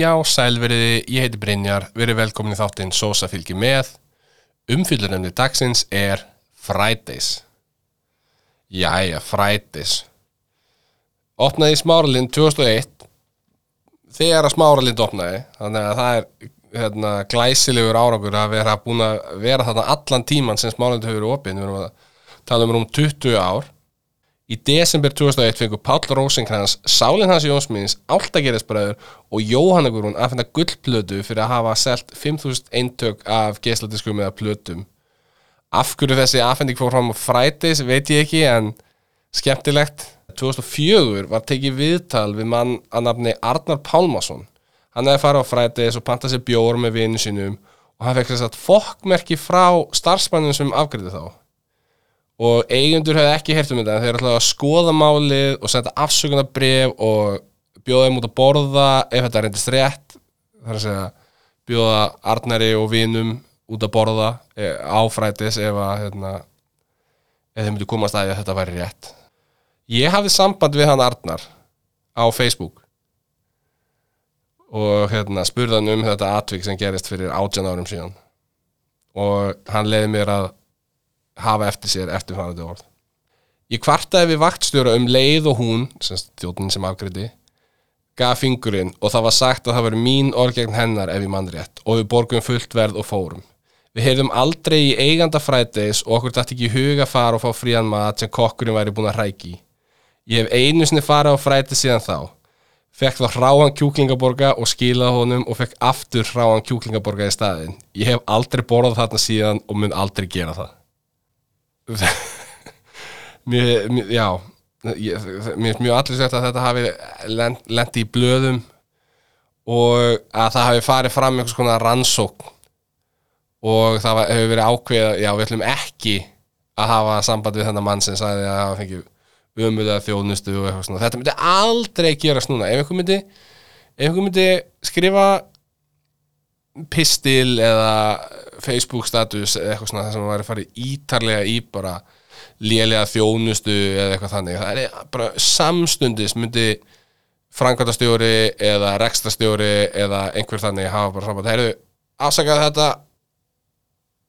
Já, sælveriði, ég heiti Brynjar, verið velkomin í þáttinn Sosa fylgir með. Umfyllunemni dagsins er Fridays. Jæja, Fridays. Opnaði Smáralind 2001, þegar að Smáralind opnaði, þannig að það er hérna, glæsilegur árangur að vera búin að vera þarna allan tíman sem Smáralind hefur verið opinn, við erum að tala um um 20 ár. Í desember 2001 fengur Páll Rósenkrans, Sálinn hans Jónsmiðins, Áltagerðisbræður og Jóhanna Guðrún að finna gullplötu fyrir að hafa selt 5.000 eintök af geisladiskum eða plötum. Af hverju þessi afhending fór fram á Fridays veit ég ekki en skemmtilegt. 2004 var tekið viðtal við mann að nafni Arnar Pálmason. Hann hefði farið á Fridays og pantað sér bjór með vinnu sínum og hann fekk þess að fokkmerki frá starfsmannum sem afgriði þá og eigendur hefði ekki hert um þetta en þeir ætlaði að skoða málið og senda afsökunarbref og bjóða þeim út að borða ef þetta reyndist rétt. Þar að segja bjóða Arnari og vinum út að borða eh, á frætis ef að hérna, ef þeim myndi koma að þetta væri rétt. Ég hafði samband við hann Arnar á Facebook og hérna, spurði hann um þetta atvik sem gerist fyrir 18 árum síðan. Og hann leiði mér að hafa eftir sér eftirfærandi orð. Ég kvartaði við vaktstjóra um leið og hún, stjórnin sem afgriði, gaf fingurinn og það var sagt að það veri mín orð gegn hennar ef ég mann rétt og við borgum fullt verð og fórum. Við heyrðum aldrei í eiganda frædeis og okkur dætti ekki í huga fara og fá frían mat sem kokkurinn væri búin að hræki. Ég hef einu sinni farið á frædeis síðan þá. Fekk þá hráan kjúklingaborga og skilaði honum og fekk aftur hráan kjúklingaborga í staðin. Ég hef aldrei borðað þarna síðan og mun aldrei gera það mér, mér, já ég, mér er mjög allir sett að þetta hafi lent, lendi í blöðum og að það hafi farið fram einhvers konar rannsók og það hefur verið ákveð já, við ætlum ekki að hafa samband við þennan mann sem sagði að hafa fengið umöðuða þjónustu og eitthvað svona. Þetta myndi aldrei gerast núna. Ef einhver myndi, myndi skrifa pistil eða Facebook status eða eitthvað svona þar sem maður væri farið ítarlega í bara lélega þjónustu eða eitthvað þannig. Það er bara samstundis myndi frangværtastjóri eða rekstastjóri eða einhver þannig hafa bara saman, það eru afsakað þetta.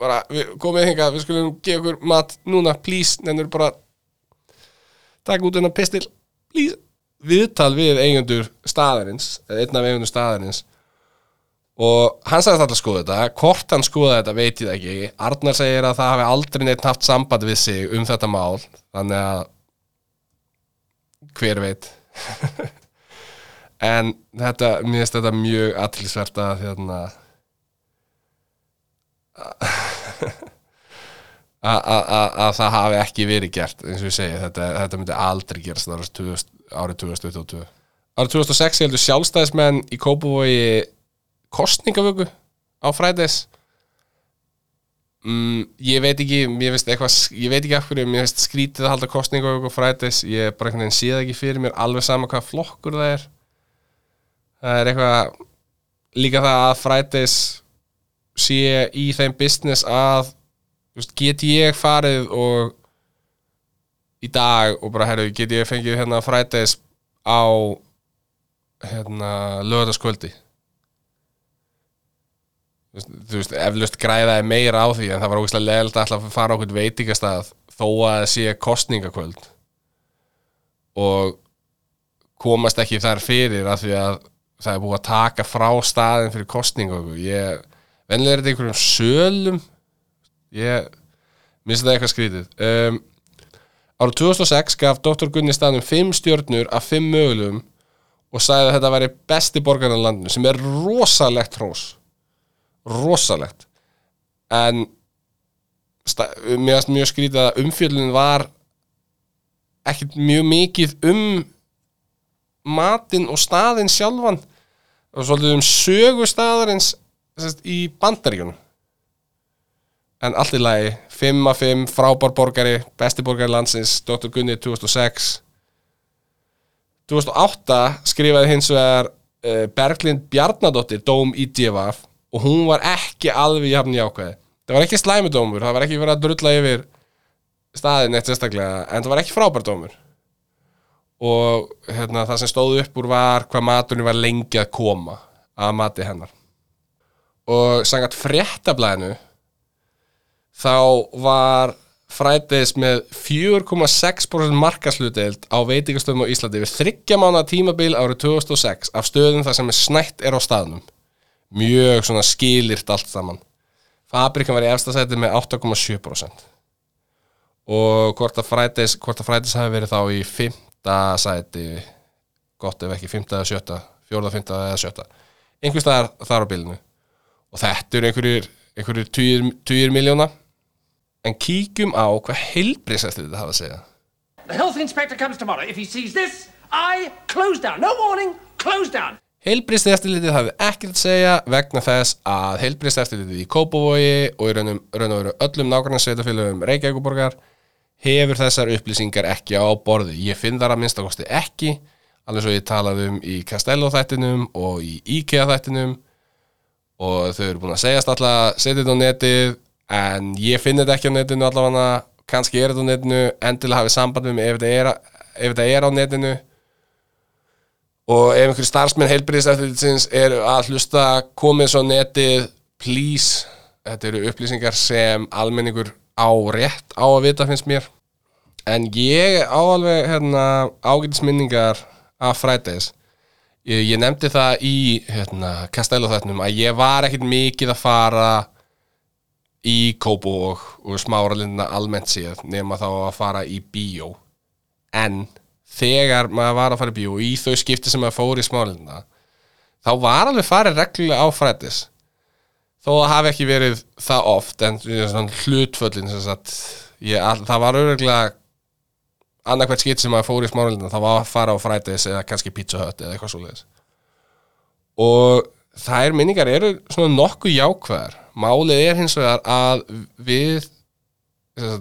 Bara, við komum hinga við skulum gefa okkur mat núna please, nefnur bara taka út einhvern pistil, please. Viðtal við eigendur staðarins eða einn af eigendur staðarins og hann sagði alltaf að skoða þetta. Hvort hann skoða þetta veit ég ekki. Arnar segir að það hafi aldrei neitt haft samband við sig um þetta mál. Þannig að hver veit. En þetta mér finnst þetta mjög aðtilsvert að hérna að það hafi ekki verið gert eins og ég segi, þetta, þetta myndi aldrei gerast árið 2022 árið 2006 heldur sjálfstæðismenn í Kópavogi kostningavöku á Fridays. Mm, ég veit ekki ég, eitthvað, ég veit ekki af hverju mér finnst skrítið að halda kostningavöku á Fridays. Ég bara einhvern veginn sé það ekki fyrir mér alveg sama hvað flokkur það er. Það er eitthvað líka það að Fridays sé í þeim business að veist, get ég farið og í dag og bara herru get ég fengið hérna Fridays á hérna lögataskvöldi þú veist, eflust græðaði meira á því en það var ógeðslega leðilt að alltaf fara okkur veitingastað þó að það sé kostningakvöld og komast ekki þar fyrir af því að það er búið að taka frá staðin fyrir kostningu ég, vennilega er þetta einhverjum sölum. Ég minnst þetta eitthvað skrítið. Um, árið 2006 gaf Dr. Gunni staðnum 5 stjórnur af 5 mögulegum og sagði að þetta væri besti borgarna landinu sem er rosalegt hrós rosalegt. En mjög skrítið að umfjöldun var ekkert mjög mikið um matinn og staðinn sjálfan. Og svolítið um sögustæðarins í bandaríkunum en allt í lagi 5 af 5, frábár borgari besti borgari landsins, Dr. Gunni 2006 2008 skrifaði hins vegar uh, Berglind Bjarnadóttir Dóm í Djefaf og hún var ekki alveg jafn jákvæði það var ekki slæmudómur, það var ekki verið að drulla yfir staðin eitt sérstaklega en það var ekki frábærdómur og hérna, það sem stóð upp úr var hvað maturinn var lengi að koma að mati hennar. Og sangat fréttablaðinu þá var Fridays með 4,6% markaslutdeild á veitingastöðum á Íslandi við þryggja mánu tímabil árið 2006 af stöðum þar sem er snætt er á staðnum mjög svona skilirt allt saman Fabrikan var í efsta sæti með 8,7% og hvort að Fridays hafi verið þá í fymta sæti gott ef ekki fymta eða sjötta fjóða, fymta eða sjötta einhvers staðar þar á bilinu og þetta eru einhverjir, einhverjir tugir, tugir miljóna en kíkjum á hvað heilbriðsætti þetta hafa að segja The health inspector comes tomorrow. If he sees this, I close down. No warning, close down. Heilbriðseftilitið hafi ekkert segja vegna þess að heilbriðseftilitið í Kópavogi og í raun og veru öllum nákvæmlega sveitafélögum Reykjavíkuborgar hefur þessar upplýsingar ekki á borði. Ég finn þar að minnstakosti ekki, alveg svo ég talaði um í Castello þættinum og í IKEA þættinum og þau eru búin að segjast alltaf setja þetta á netið en ég finn þetta ekki á netinu allavega kannski er þetta á netinu endilega hafið samband með mig ef þetta er, ef þetta er á netinu og ef einhverjum starfsmenn heilbyrðiseftirlitsins er að hlusta komið svo netið please, þetta eru upplýsingar sem almenningur á rétt á að vita finnst mér. En ég á alveg hérna, ágætisminningar af Fridays. Ég, ég nefndi það í hérna, Castello þættinum að ég var ekkit mikið að fara í Kóbo og, og smáralindina almennt séð nema þá að fara í bíó. En þegar maður var að fara í bíó í þau skipti sem maður fór í smáralindina þá var alveg farið reglulega á frættis þó að hafi ekki verið það oft en hlutföllin það var auðvitað annarkvært skipt sem maður fór í smáralindina þá var að fara á frættis eða kannski pizza hut eða eitthvað svo leiðis og þær minningar eru svona nokkuð jákvæðar. Málið er hins vegar að við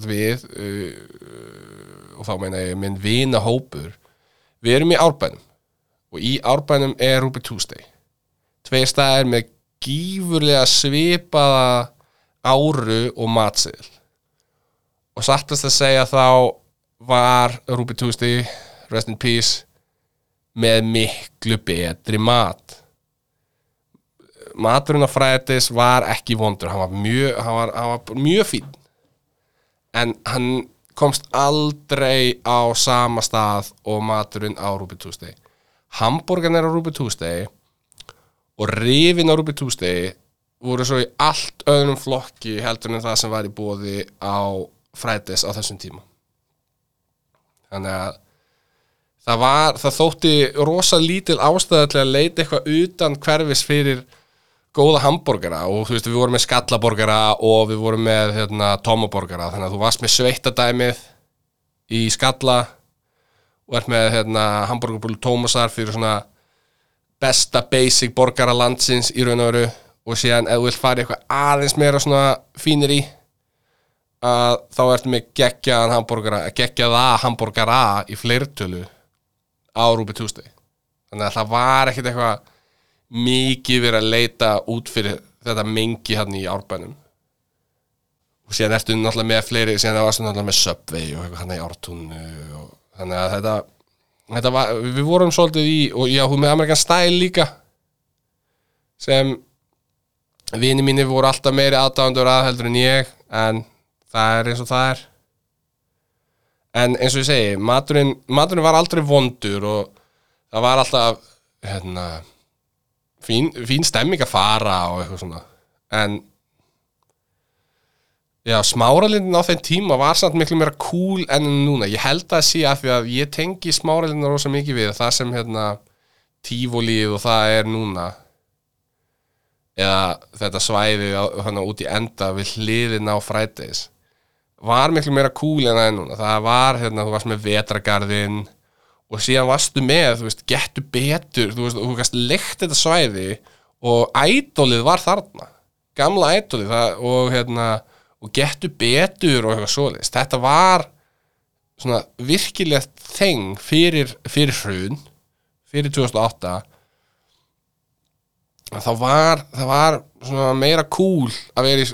við uh, og þá meina ég minn vina hópur við erum í árbænum og í árbænum er Ruby Tuesday. Tveir staðir með gífurlega svipaða áru og matsiðil og sattast að segja þá var Ruby Tuesday rest in peace með miklu betri mat. Maturinn á Fridays var ekki vondur. Hann var mjög, mjög fín en hann komst aldrei á sama stað og maturinn á Ruby Tuesday. Hamburgan er á Ruby Tuesday og rifin á Ruby Tuesday voru svo í allt öðrum flokki heldur en það sem var í bóði á Fridays á þessum tíma. Þannig að það var, það þótti rosa lítil ástæða til að leita eitthvað utan hverfis fyrir góða hambúrgara og þú veist við vorum með skallaborgara og við vorum með hérna, tomaborgara þannig að þú varst með sveitadæmið í skalla og ert með hérna, hambúrgarbúlu tómasar fyrir svona besta basic borgara landsins í raun og veru og síðan ef þú vilt fara í eitthvað aðeins meira svona fínir í að þá ertu með geggjaðan hambúrgara geggjaða hambúrgara í fleirtölu á Rúbi Tuesday. Þannig að það var ekkert eitthvað mikið verið að leita út fyrir þetta mengi hann í árbænum. Og síðan ertu náttúrulega með fleiri, síðan varstu náttúrulega með Subway og hann í ártúnu og þannig að þetta, þetta var, við vorum svolítið í, og já, hún með Amerikan Style líka sem vini mínir voru alltaf meiri aðdáðandur aðheldur en ég en það er eins og það er. En eins og ég segi maturinn, maturinn var aldrei vondur og það var alltaf hérna fín, fín stemming að fara og eitthvað svona. En já, smáralindin á þeim tíma var samt miklu meira cool enn núna, ég held að sé að því að ég tengi smáralindin rosa mikið við það sem hérna tífólíð og það er núna. Eða þetta svæði hana, út í enda við hliðin á Fridays. Var miklu meira cool en það er núna. Það var, hérna, þú varst með vetragarðin og síðan varstu með, þú veist, getur betur þú veist, þú veist, leikt þetta svæði og ædolið var þarna. Gamla ædolið það, og hérna, og getur betur og eitthvað svoleiðist, þetta var svona virkilegt þeng fyrir, fyrir hrun fyrir 2008 þá var það var svona meira cool að vera,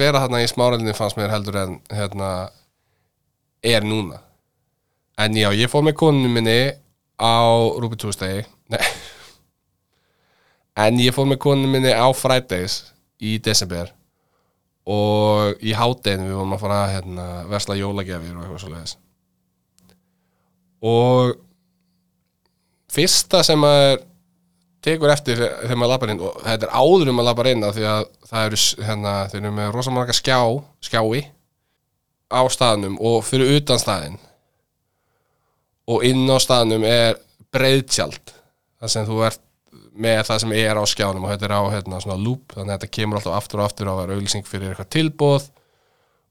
vera þarna í smáralinu fannst mér heldur en hérna er núna En já, ég fór með konunum minni á Tuesday Nei. en ég fór með konunum minni á Fridays í desember. Og í hátdeinu við vorum að fara að hérna, versla jólagjafir og eitthvað svo leiðis og fyrsta sem maður tekur eftir þegar maður labbar inn og þetta er áður um að labbar inn því að það eru, hérna, eru með rosa marga skjá, skjái á staðnum og fyrir utan staðinn og inn á staðnum er breiðtjald þar sem þú ert með það sem er á skjánum og þetta er á hérna, svona loop þannig að þetta kemur alltaf aftur og aftur á að vera auglýsing fyrir eitthvað tilbóð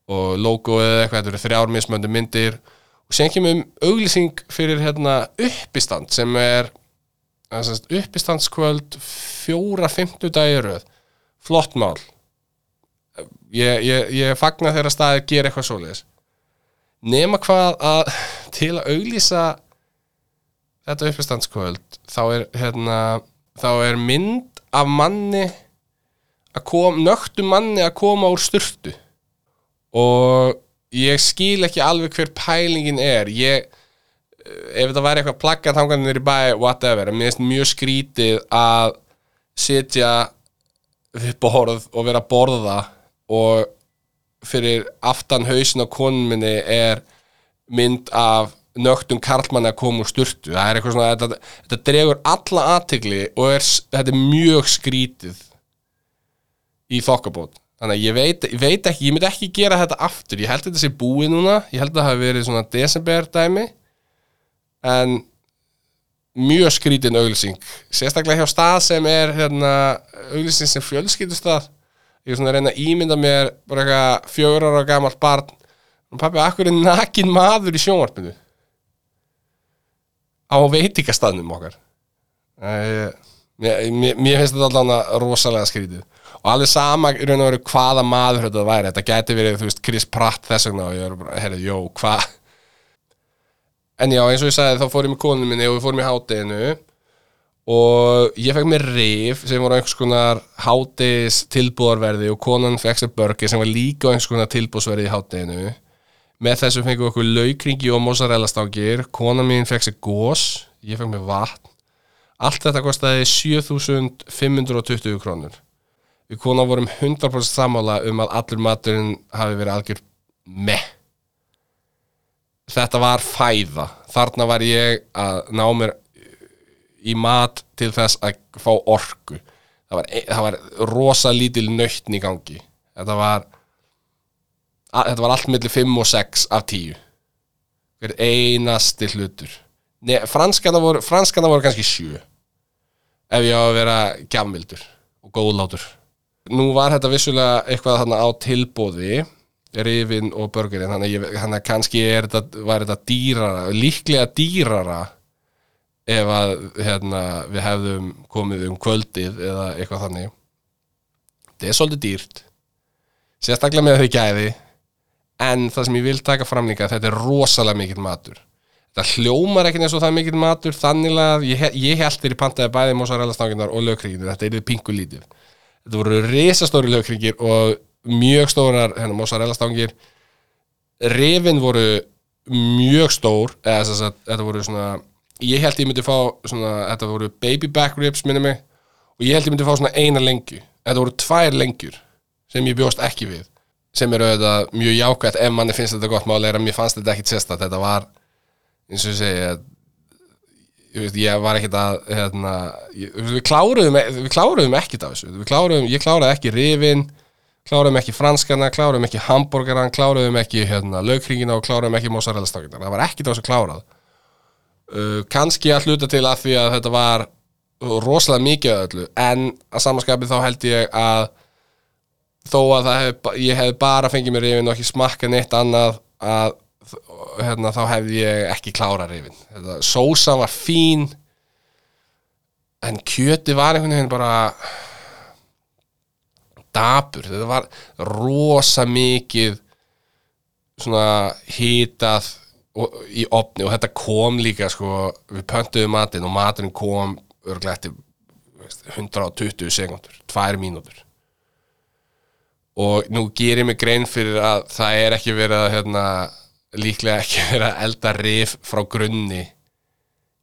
og logo eða eitthvað, þetta eru þrjár mismöndu myndir. Og sen kemur um auglýsing fyrir hérna uppistand sem er sagt, uppistandskvöld fjóra fimmtudagi röð. Flott mál. Ég, ég, ég fagna þeirra staðir gera eitthvað svoleiðis. Nema hvað að til að auglýsa þetta uppistandskvöld þá er hérna þá er mynd af manni að kom, nögtum manni að koma úr styrtu og ég skil ekki alveg hver pælingin er. Ég ef þetta væri eitthvað plaggat hanganir í bæ whatever, en mér finnst mjög skrítið að sitja við borð og vera að borða og fyrir aftan hausin á konun minni er mynd af nögtum karlmanni að koma úr sturtu. Það er eitthvað svona, þetta, þetta dregur alla aðtegli og er, þetta er mjög skrítið í þokkabót. Þannig að ég veit, ég veit ekki, ég myndi ekki gera þetta aftur, ég held að þetta sé búið núna. Ég held að það hafi verið svona desember dæmi en mjög skrítin auglýsing. Sérstaklega hjá stað sem er hérna, auglýsing sem fjölskyldustað. Ég er svona að reyna að ímynda mér bara eitthvað fjögur ára gamalt barn og pappi, akkur er nakin maður í sjónvarpinu? Á veitingastadnum okkar. Æ, mér, mér, mér finnst þetta allan rosalega skrítið. Og alveg sama í raun og veru hvaða maður þetta væri. Þetta gæti verið, þú veist, Chris Pratt þess vegna. Og ég er bara, herrið, jó, hvað En já, eins og ég sagði, þá fór ég með konunum minni og við fórum í hátteginu og ég fekk mér rif sem voru einhvers konar háttegis tilbúðarverði og konan fekk sér burger sem var líka einhvers konar tilbúðsverði í hátteginu. Með þessu fengum við okkur laukringi og mozzarella stangir, konan mín fekk sér gós, ég fekk mér vatn. Allt þetta kostaði 7520 krónur. Við konan vorum 100% sammála um að allur maturinn hafi verið algjör meh. Þetta var fæða. Þarna var ég að ná mér í mat til þess að fá orku. Það var, það var rosa lítil nöytn í gangi. Þetta var að, þetta var allt milli 5 og 6 af 10 hver einasti hlutur. Nei, franskana voru, franskana voru kannski 7 ef ég á að vera gjafmildur og góðlátur. Nú var þetta vissulega eitthvað þarna á tilbóði rifin og ég- þannig að kannski er þetta, var þetta dýrara líklega dýrara ef að hérna, við hefðum komið um kvöldið eða eitthvað þannig. Þetta er svolítið dýrt. Sérstaklega með þau gæði en það sem ég vil taka fram líka þetta er rosalega mikill matur. Þetta hljómar ekki eins og það er mikill matur þannig að ég, ég held þér í pantaði bæði mozzarella stanginnar og lögkríkinu þetta er pingu lítið. Þetta voru risastóri lögkríkir og mjög stórar hérna, mozzarella stangir rifin voru mjög stór eða þess að þetta voru svona ég held ég myndi fá svona þetta voru baby back ribs minni mig og ég held ég myndi fá svona eina lengju. Þetta voru tvær lengjur sem ég bjóst ekki við sem eru auðvitað mjög jákvætt ef manni finnst þetta gott máli að mér fannst þetta ekki sérstætt þetta var eins og ég segi ég, veist, ég var ekkert að hérna, ég, við kláruðum við kláruðum ekkert af þessu. Við kláruðum, ég kláraði ekki rifin kláruðum ekki franskana, kláruðum ekki hambúrgaran kláruðum ekki hérna, laukringina og kláruðum ekki mozzarella stakkinar, það var ekkert á þessu klárað. Uh, kannski að hluta til að því að þetta var rosalega mikið af öllu en að samanskapið þá held ég að þó að hef, ég hef bara fengið mér rifin og ekki smakka neitt annað að hérna, þá hefði ég ekki klára rifin. Þetta, sósa var fín en kjöti var einhvern veginn bara dapur. Þetta var rosa mikið svona hitað og- í opni og þetta kom líka sko, við pöntuðum matinn og matinn kom veist, 120 sekundur, 2 mínútur og nú gerir mig grein fyrir að það er ekki verið að hérna, líklega ekki verið að elda rif frá grunni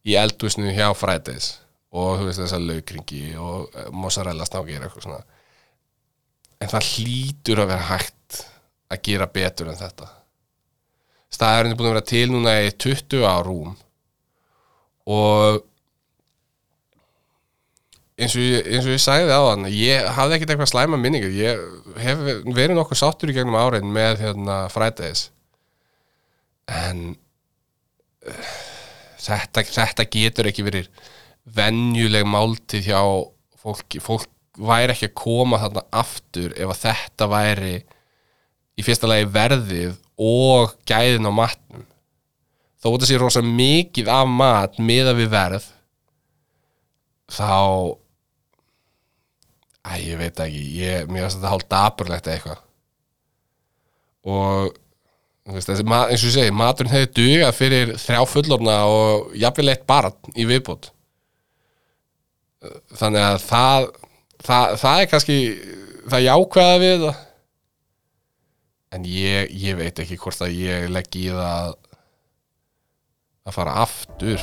í eldhúsinu hjá Fridays og þú veist þess að laukringi og eh, mozzarella snákir eitthvað svona. En það hlýtur að vera hægt að gera betur en þetta. Staðurinn er búin að vera til núna í 20 á rúm. Og eins og, ég, eins og ég sagði á hann ég hafði ekkert eitthvað slæma minningu ég hef verið nokkuð sáttur í gegnum árein með hérna Fridays. En uh, þetta, þetta getur ekki verið venjuleg máltíð hjá fólki. Fólk væri ekki að koma þarna aftur ef að þetta væri í fyrsta lagi verðið og gæðin á matnum. Þó þetta sé rosa mikið af mat miða við verð þá Æ, ég veit ekki, ég, mér finnst þetta hálf daburlegt eitthvað. Og veist, þessi, eins og ég segi, maturinn hefði dugað fyrir þrjá fullorna og jafnvel eitt barn í viðbót. Þannig að það það, það er kannski það jákvæða við en ég, ég veit ekki hvort að ég legg í það að- að fara aftur